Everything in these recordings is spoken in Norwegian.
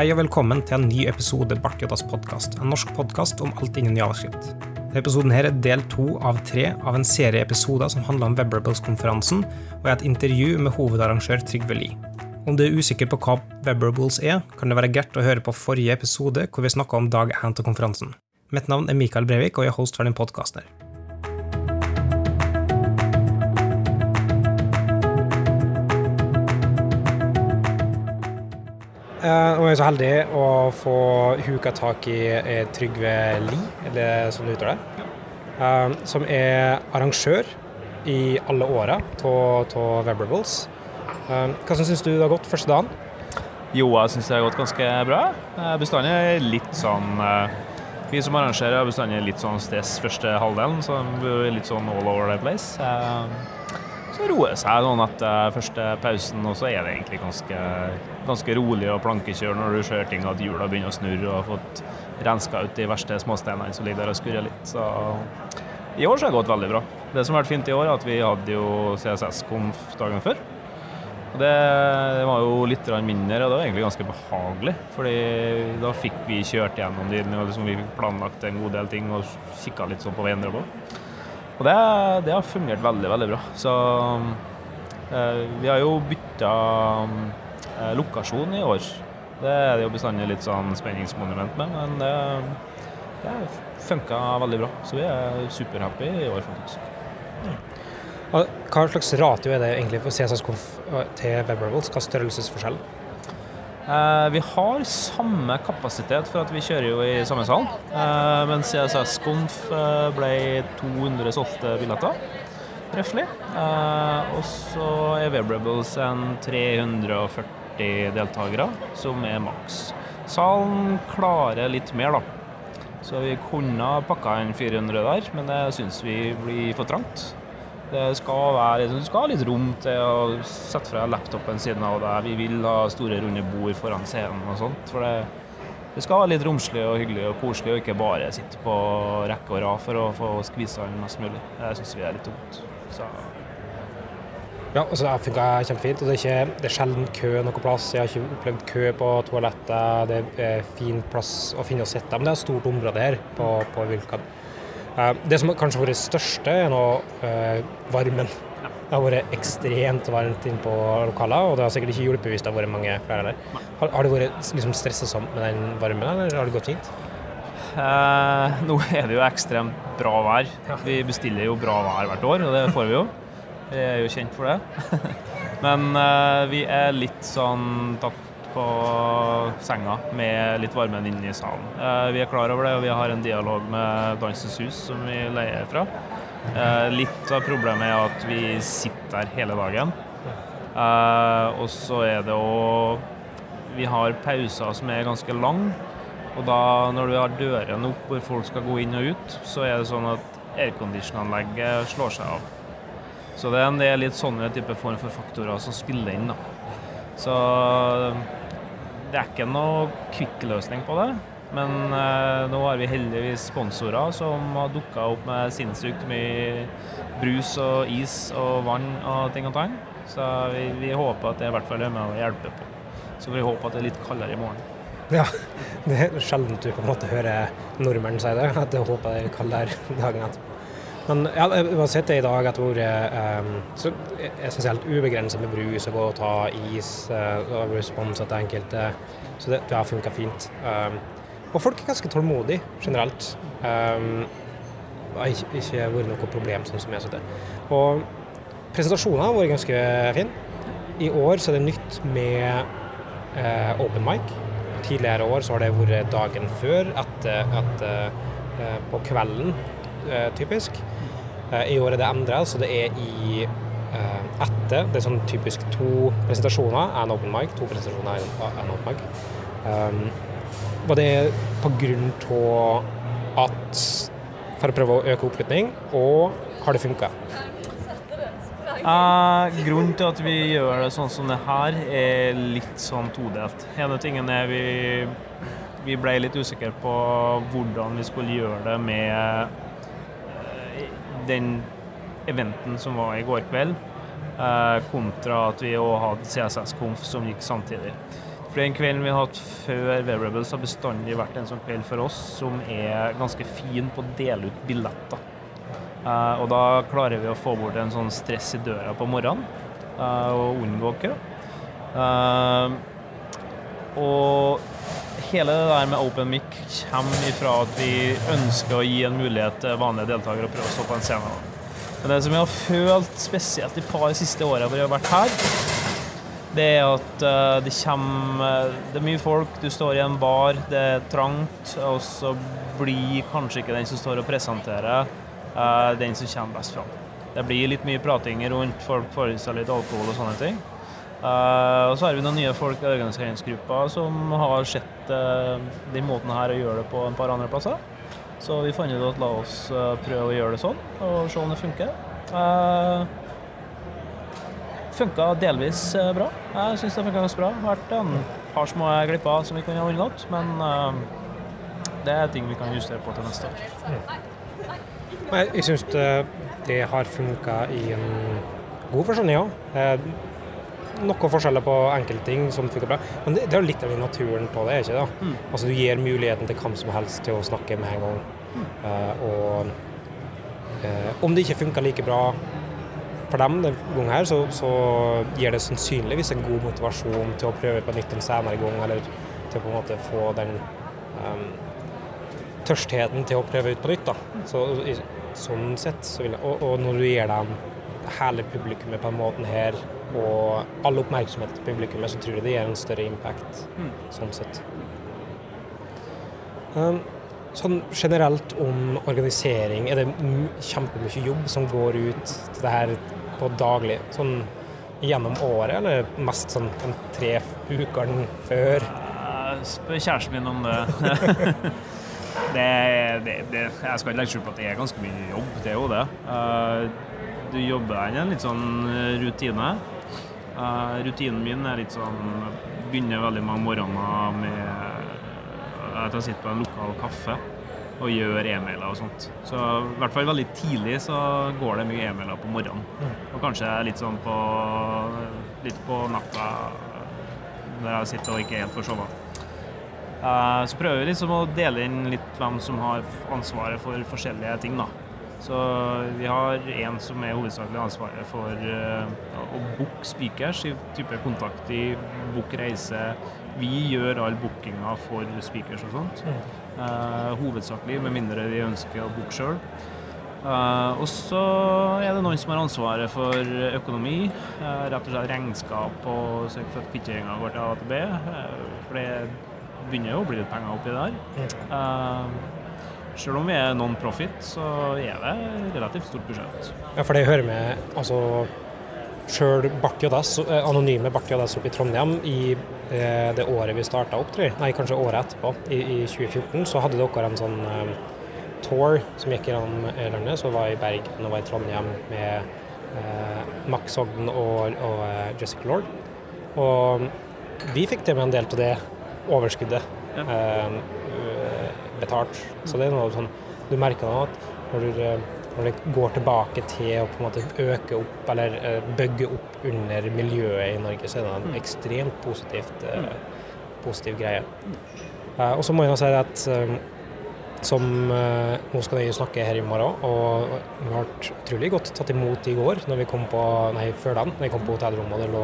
Hei og velkommen til en ny episode Bartjotas podkast, en norsk podkast om alt innen javascript. Denne episoden her er del to av tre av en serie episoder som handler om Webrables-konferansen, og er et intervju med hovedarrangør Trygve Lie. Om du er usikker på hva Webrables er, kan det være greit å høre på forrige episode hvor vi snakka om dag én av konferansen. Mitt navn er Mikael Brevik, og jeg er host for din podkasten her. Uh, er jeg så heldig å få huka tak i uh, Trygve Lie, eller som det uttaler det, uh, som er arrangør i alle åra av Webrables. Hva syns du det har gått første dagen? Jo, jeg syns det har gått ganske bra. Bestandig er litt sånn Vi som arrangerer har bestandig litt sånn stress første halvdelen, så det er litt sånn all over the place. Roer seg sånn etter første pausen, og så er det egentlig ganske, ganske rolig å plankekjør når du ser ting at hjula begynner å snurre og har fått renska ut de verste småsteinene som ligger der og skurrer litt. Så i år så har det gått veldig bra. Det som har vært fint i år, er at vi hadde jo CSS-konf dagen før. Det, det var jo litt mindre, og det var egentlig ganske behagelig. fordi da fikk vi kjørt gjennom de, liksom vi planlagt en god del ting og kikka litt sånn på endra på. Og det, det, har fungert veldig, veldig bra. Så eh, vi har jo bytta eh, lokasjon i år. Det er det jo bestandig litt sånn spenningsmonument med, men det, det funka veldig bra. Så vi er superhappy i år, faktisk. Hva slags ratio er det egentlig for CSS-konf til Webrables? Hva størrelsesforskjell? Eh, vi har samme kapasitet, for at vi kjører jo i samme sal. Eh, men CSS Conf eh, ble 200 solgte billetter, røftlig. Og så er Web en 340 deltakere, som er maks. Salen klarer litt mer, da. Så vi kunne pakka inn 400 der, men det syns vi blir for trangt. Det skal være Du skal ha litt rom til å sette fra laptopen siden av deg. Vi vil ha store, runde bord foran scenen og sånt. For det, det skal være litt romslig og hyggelig og koselig, og ikke bare sitte på rekke og rad for å få skvisa inn mest mulig. Det syns vi er litt tungt. Så. Ja, altså Det funka kjempefint. og Det er, ikke, er sjelden kø noe plass. Jeg har ikke opplevd kø på toalettet. Det er fin plass å finne og sitte. Men det er et stort område her på, på Vulkan. Eh, det som kanskje har vært største, er nå uh, varmen. Det har vært ekstremt varmt inne på lokaler, og det har sikkert ikke hjulpet hvis det har vært mange flere der. Har, har det vært liksom stressesomt med den varmen, eller har det gått fint? Eh, nå er det jo ekstremt bra vær. Vi bestiller jo bra vær hvert år, og det får vi jo. Vi er jo kjent for det. Men eh, vi er litt sånn tatt på senga med litt varmen inne i salen. Eh, vi er klar over det, og vi har en dialog med Dansens Hus som vi leier fra. Eh, litt av problemet er at vi sitter der hele dagen. Eh, og så er det òg Vi har pauser som er ganske lange. Og da når du har dørene opp hvor folk skal gå inn og ut, så er det sånn at aircondition-anlegget slår seg av. Så det er en del litt sånne type form for faktorer som spiller inn. da. Så det er ikke noe kvikkløsning på det. Men eh, nå har vi heldigvis sponsorer som har dukka opp med sinnssykt mye brus og is og vann og ting og tang. Så vi, vi, håper at det i hvert fall er med å hjelpe på. Så vi håper at det er litt kaldere i morgen. Ja, det er sjelden du måte hører nordmenn si det. At jeg håper det er kaldere dagen etterpå. Men ja, uansett det i dag at det har um, så essensielt ubegrenset med brus og gå og ta is eh, og respons til enkelte. Så det, det har funka fint. Um, og folk er ganske tålmodige generelt. Um, det har ikke, ikke vært noe problem sånn som jeg har sett Og presentasjonen har vært ganske fin. I år så er det nytt med eh, open mic. Tidligere år så har det vært dagen før, etter, at eh, på kvelden, typisk. Eh, I år er det endra, så det er i eh, etter. Det er sånn typisk to presentasjoner, en open mic, to presentasjoner, en open mic. Og det er på grunn av at For å prøve å øke oppslutning, og har det funka? Eh, grunnen til at vi gjør det sånn som det her, er litt sånn todelt. En av tingene er vi, vi ble litt usikre på hvordan vi skulle gjøre det med den eventen som var i går kveld, eh, kontra at vi òg hadde CSS-konf som gikk samtidig. For den kvelden vi har hatt før Wearables, har bestandig vært en sånn kveld for oss som er ganske fin på å dele ut billetter. Uh, og da klarer vi å få bort en sånn stress i døra på morgenen uh, og unngå kø. Og hele det der med open mic kommer ifra at vi ønsker å gi en mulighet til vanlige deltakere å prøve å stå på en scene. Men det som jeg har følt spesielt i par siste åra hvor jeg har vært her, det er at uh, det kommer Det er mye folk, du står i en bar, det er trangt, og så blir kanskje ikke den som står og presenterer, uh, den som kommer best fram. Det blir litt mye prating rundt, folk får i seg litt alkohol og sånne ting. Uh, og så har vi noen nye folk i organiseringsgruppa som har sett den måten her å gjøre det på en par andre plasser. Så vi fant ut at la oss prøve å gjøre det sånn, og se om det funker. Uh, funka delvis eh, bra. Jeg syns det funka ganske bra. Vært en par små glipper som vi kunne ha unngått, men uh, det er ting vi kan justere på til neste år. Mm. Jeg syns det, det, har funka i en god forstand, ja. Noen forskjeller på enkelte ting som funker bra, men det, det er jo litt av naturen på det, ikke det? Mm. Altså Du gir muligheten til hvem som helst til å snakke med en gang. Mm. Uh, og uh, om det ikke funker like bra for dem denne gangen her, så, så, gir det sannsynligvis en god motivasjon til å prøve på nytt en senere gang, eller til å på en måte få den um, tørstheten til å prøve ut på nytt. da. Så, i, sånn sett så vil jeg, og, og, når du gir dem hele publikummet på den måten her, og all oppmerksomhet til publikummet, så tror jeg det gir en større impact mm. sånn sett. Um, Sånn generelt om organisering, er det kjempemye jobb som går ut til det her på daglig? Sånn gjennom året, eller mest sånn de tre ukene før? Spør kjæresten min om det. det, det, det jeg skal ikke legge skjul på at det er ganske mye jobb, det er jo det. Uh, du jobber deg inn i en litt sånn rutine. Uh, rutinen min er litt sånn Begynner veldig mange morgener med at jeg sitter på en lokal kaffe og gjør e-mailer og sånt. Så i hvert fall veldig tidlig så går det mye e-mailer på morgenen. Mm. Og kanskje litt sånn på litt på natta når jeg sitter og ikke er helt for sova. Uh, så prøver vi liksom å dele inn litt hvem som har ansvaret for forskjellige ting, da. Så vi har en som er hovedsakelig ansvaret for uh, å booke speakers i type kontakt i book reise, vi gjør all bookinga for speakers og sånt. Mm. Uh, hovedsakelig, med mindre de ønsker å booke sjøl. Uh, eh, og så er det noen som har ansvaret for økonomi. Uh, rett og slett regnskap og sørge for at kvitteringa går til AtB. for det begynner jo å bli litt penger oppi der. Selv om vi er non-profit, så er det relativt stort budsjett. Ja, for det hører med altså Sjøl Bart JS, anonyme Bart JS oppe i Trondheim i Eh, det året vi starta opp, tror jeg, nei kanskje året etterpå, i, i 2014, så hadde dere en sånn um, tour som gikk gjennom landet. Så var i Bergen og var i Trondheim med uh, Max Ogden og, og uh, Jessica Lord. Og vi fikk til med en del av det overskuddet ja. uh, betalt. Så det er noe sånn Du merker nå at når du når det går tilbake til å på en måte øke opp eller uh, bygge opp under miljøet i Norge, så er det en mm. ekstremt positivt, uh, positiv greie. Uh, og så må jeg si at som Nå skal jeg snakke her i morgen, og vi ble utrolig godt tatt imot i går når vi kom på, nei, før den, når vi kom på hotellrommet og det lå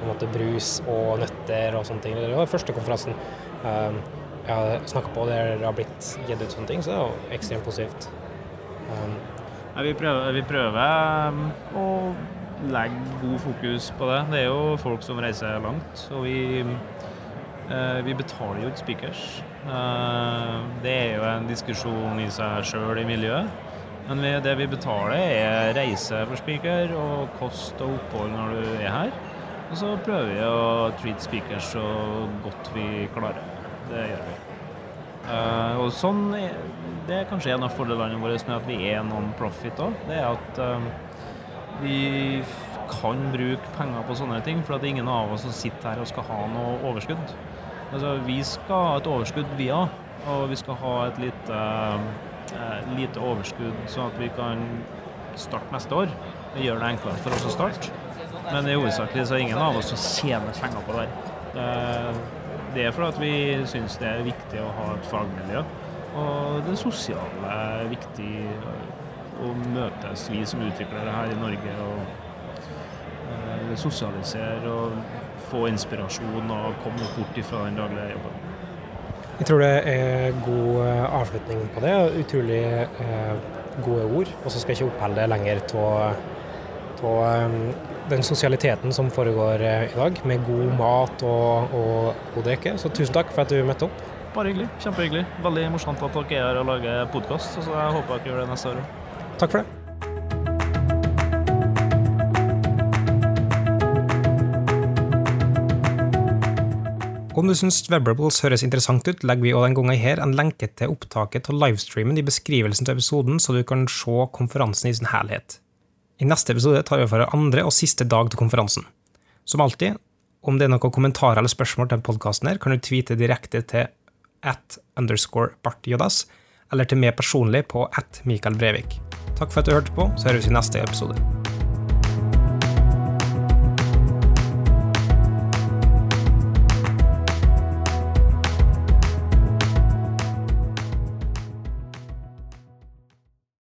på en måte brus og nøtter og sånne ting. Det var første konferansen jeg har snakka på der det har blitt gitt ut sånne ting, så det er jo ekstremt positivt. Um, vi prøver, vi prøver um, å legge god fokus på det. Det er jo folk som reiser langt, og vi, uh, vi betaler jo ikke speakers. Uh, det er jo en diskusjon i seg sjøl i miljøet. Men vi, det vi betaler, er reise for speaker og kost og opphold når du er her. Og så prøver vi å treat speakers så godt vi klarer. Det gjør vi. Uh, og sånn Det er kanskje en av fordelene våre med at vi er non-profit òg. Det er at uh, vi kan bruke penger på sånne ting, for det er ingen av oss som sitter her og skal ha noe overskudd. Altså, vi skal ha et overskudd, vi òg, og vi skal ha et lite, uh, lite overskudd sånn at vi kan starte neste år. Det gjør det enklere for oss å starte. Men i hovedsakelig så er ingen av oss som tjener penger på det her. Det er fordi vi syns det er viktig å ha et fagmiljø. Og det sosiale er viktig å møtes, vi som utvikler det her i Norge. og Sosialisere og få inspirasjon og komme bort ifra den daglige jobben. Jeg tror det er god eh, avslutning på det. Utrolig eh, gode ord. Og så skal jeg ikke oppholde det lenger av den sosialiteten som foregår eh, i dag, med god mat og, og god drikke. Så tusen takk for at du møtte opp. Bare hyggelig. Kjempehyggelig. Veldig morsomt at dere er her og lager podkast. Så jeg håper dere gjør det neste år òg. Takk for det. Om du syns Webrables høres interessant ut, legger vi også den gangen her en lenke til opptaket av livestreamen i beskrivelsen til episoden, så du kan se konferansen i sin helhet. I neste episode tar vi for andre og siste dag til konferansen. Som alltid, om det er noen kommentarer eller spørsmål til podkasten, kan du tweete direkte til at underscore bartjodas, eller til meg personlig på at Mikael Brevik. Takk for at du hørte på, så høres vi i neste episode.